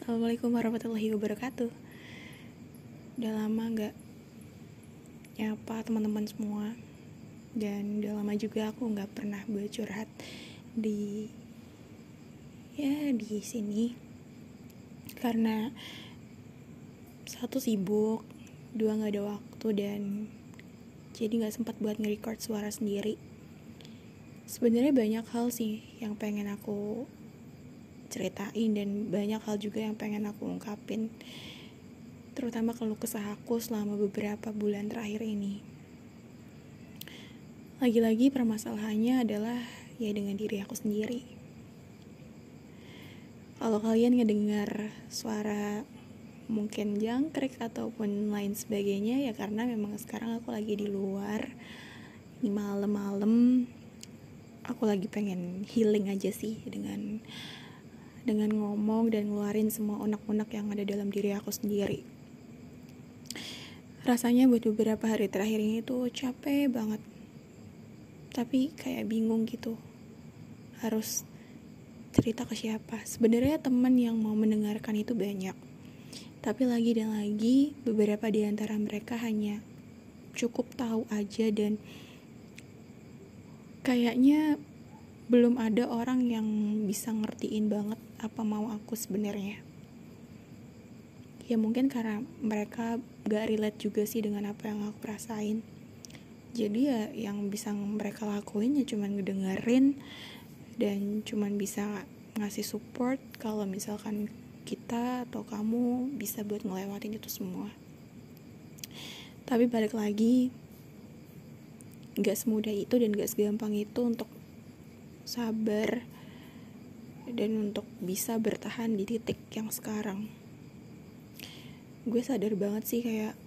Assalamualaikum warahmatullahi wabarakatuh. Udah lama gak nyapa teman-teman semua. Dan udah lama juga aku gak pernah buat curhat di ya di sini. Karena satu sibuk, dua gak ada waktu dan jadi gak sempat buat nge-record suara sendiri. Sebenarnya banyak hal sih yang pengen aku ceritain dan banyak hal juga yang pengen aku ungkapin. Terutama kalau kesah aku selama beberapa bulan terakhir ini. Lagi-lagi permasalahannya adalah ya dengan diri aku sendiri. Kalau kalian ngedengar suara mungkin jangkrik ataupun lain sebagainya ya karena memang sekarang aku lagi di luar ini malam-malam aku lagi pengen healing aja sih dengan dengan ngomong dan ngeluarin semua unek-unek yang ada dalam diri aku sendiri. Rasanya buat beberapa hari terakhir ini tuh capek banget. Tapi kayak bingung gitu. Harus cerita ke siapa. Sebenarnya teman yang mau mendengarkan itu banyak. Tapi lagi dan lagi beberapa di antara mereka hanya cukup tahu aja dan kayaknya belum ada orang yang bisa ngertiin banget apa mau aku sebenarnya? Ya mungkin karena mereka gak relate juga sih dengan apa yang aku rasain jadi ya yang bisa mereka lakuin ya cuman ngedengerin dan cuman bisa ngasih support kalau misalkan kita atau kamu bisa buat ngelewatin itu semua. Tapi balik lagi gak semudah itu dan gak segampang itu untuk sabar dan untuk bisa bertahan di titik yang sekarang. Gue sadar banget sih kayak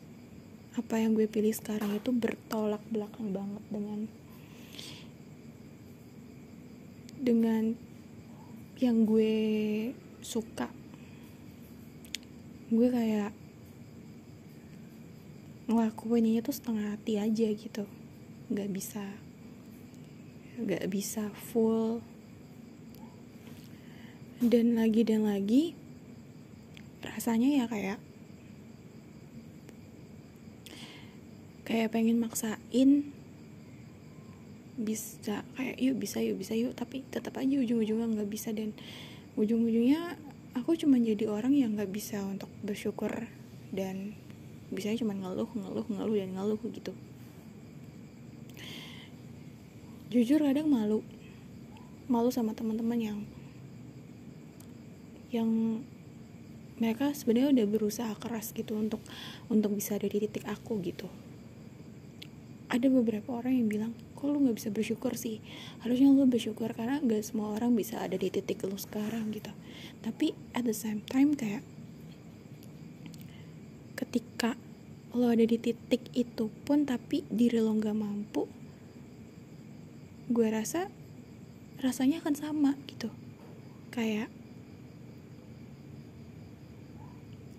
apa yang gue pilih sekarang itu bertolak belakang banget dengan dengan yang gue suka. Gue kayak ngelakuinnya itu setengah hati aja gitu. Nggak bisa nggak bisa full dan lagi dan lagi rasanya ya kayak kayak pengen maksain bisa kayak yuk bisa yuk bisa yuk tapi tetap aja ujung-ujungnya nggak bisa. Dan ujung-ujungnya aku cuma jadi orang yang nggak bisa untuk bersyukur dan bisanya cuma ngeluh ngeluh ngeluh dan ngeluh gitu. Jujur kadang malu malu sama teman-teman yang yang mereka sebenarnya udah berusaha keras gitu untuk untuk bisa ada di titik aku gitu. Ada beberapa orang yang bilang kok lu nggak bisa bersyukur sih? Harusnya lu bersyukur karena gak semua orang bisa ada di titik lu sekarang gitu. Tapi at the same time kayak ketika lo ada di titik itu pun tapi diri lo nggak mampu gue rasa rasanya akan sama gitu. Kayak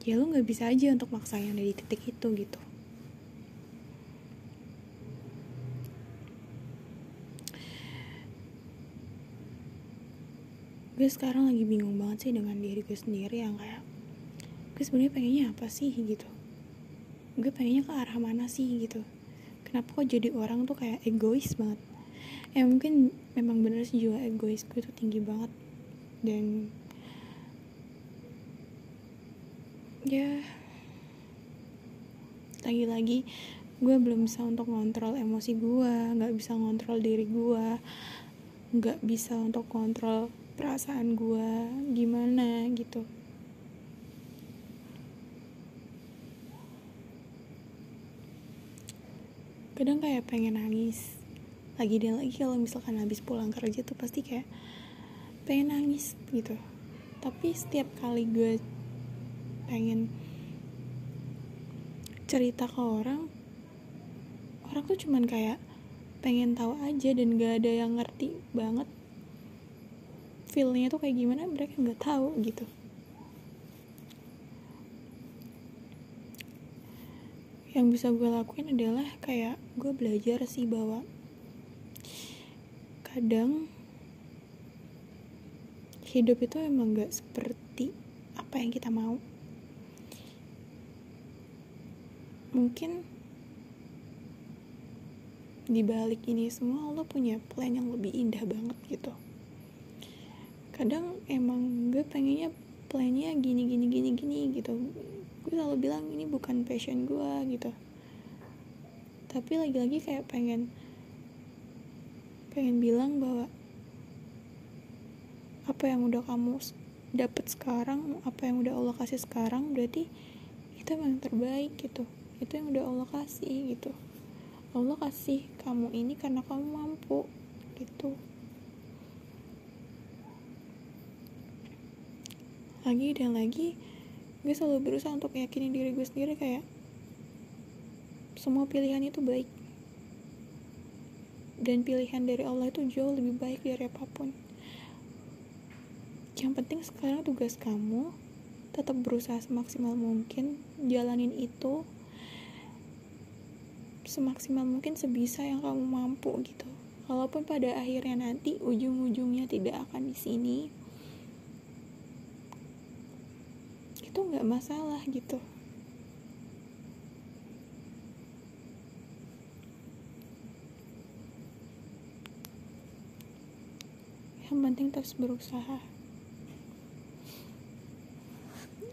ya lu nggak bisa aja untuk maksain dari titik itu gitu. Gue sekarang lagi bingung banget sih dengan diri gue sendiri yang kayak gue sebenarnya pengennya apa sih? gitu. Gue pengennya ke arah mana sih gitu. Kenapa kok jadi orang tuh kayak egois banget? Ya mungkin memang bener sih jiwa egois gue tuh tinggi banget. Dan ya. Lagi-lagi gue belum bisa untuk ngontrol emosi gue nggak bisa ngontrol diri gue nggak bisa untuk kontrol perasaan gue gimana gitu. Kadang kayak pengen nangis lagi dan lagi kalau misalkan habis pulang kerja tuh pasti kayak pengen nangis gitu. Tapi setiap kali gue pengen cerita ke orang orang tuh cuman kayak pengen tahu aja dan gak ada yang ngerti banget feelnya tuh kayak gimana mereka nggak tahu gitu. Yang bisa gue lakuin adalah kayak gue belajar sih bahwa kadang hidup itu emang gak seperti apa yang kita mau mungkin di balik ini semua Allah punya plan yang lebih indah banget gitu. Kadang emang gue pengennya plannya gini gini gini gini gitu. Gue selalu bilang ini bukan passion gue gitu. Tapi lagi-lagi kayak pengen pengen bilang bahwa apa yang udah kamu dapat sekarang apa yang udah Allah kasih sekarang berarti itu yang terbaik gitu itu yang udah Allah kasih gitu. Allah kasih kamu ini karena kamu mampu gitu. Lagi dan lagi gue selalu berusaha untuk yakinin diri gue sendiri kayak semua pilihan itu baik. Dan pilihan dari Allah itu jauh lebih baik dari apa pun. Yang penting sekarang tugas kamu tetap berusaha semaksimal mungkin jalanin itu semaksimal mungkin sebisa yang kamu mampu gitu. Walaupun pada akhirnya nanti ujung-ujungnya tidak akan di sini itu nggak masalah gitu. Yang penting terus berusaha.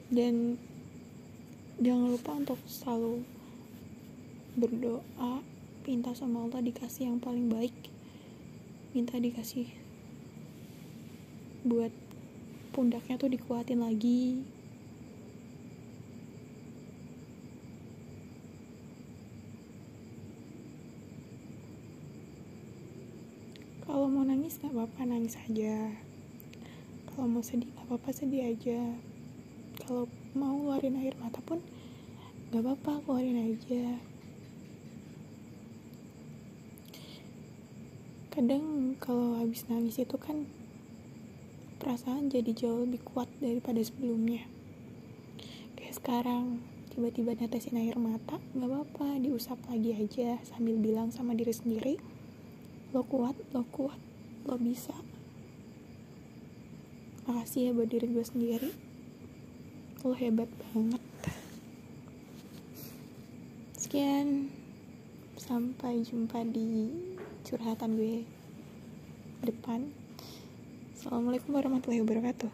Dan jangan lupa untuk selalu berdoa minta sama Allah dikasih yang paling baik. Minta dikasih buat pundaknya tuh dikuatin lagi. Kalau mau nangis nggak apa-apa nangis aja. Kalau mau sedih nggak apa-apa sedih aja. Kalau mau ngeluarin air mata pun nggak apa-apa keluarin aja kadang kalau habis nangis itu kan perasaan jadi jauh lebih kuat daripada sebelumnya. Kayak sekarang tiba-tiba netesin air mata nggak apa-apa diusap lagi aja sambil bilang sama diri sendiri lo kuat lo kuat lo bisa. Makasih ya buat diri gue sendiri. Lo hebat banget. Sekian. Sampai jumpa di curhatan gue depan. Assalamualaikum warahmatullahi wabarakatuh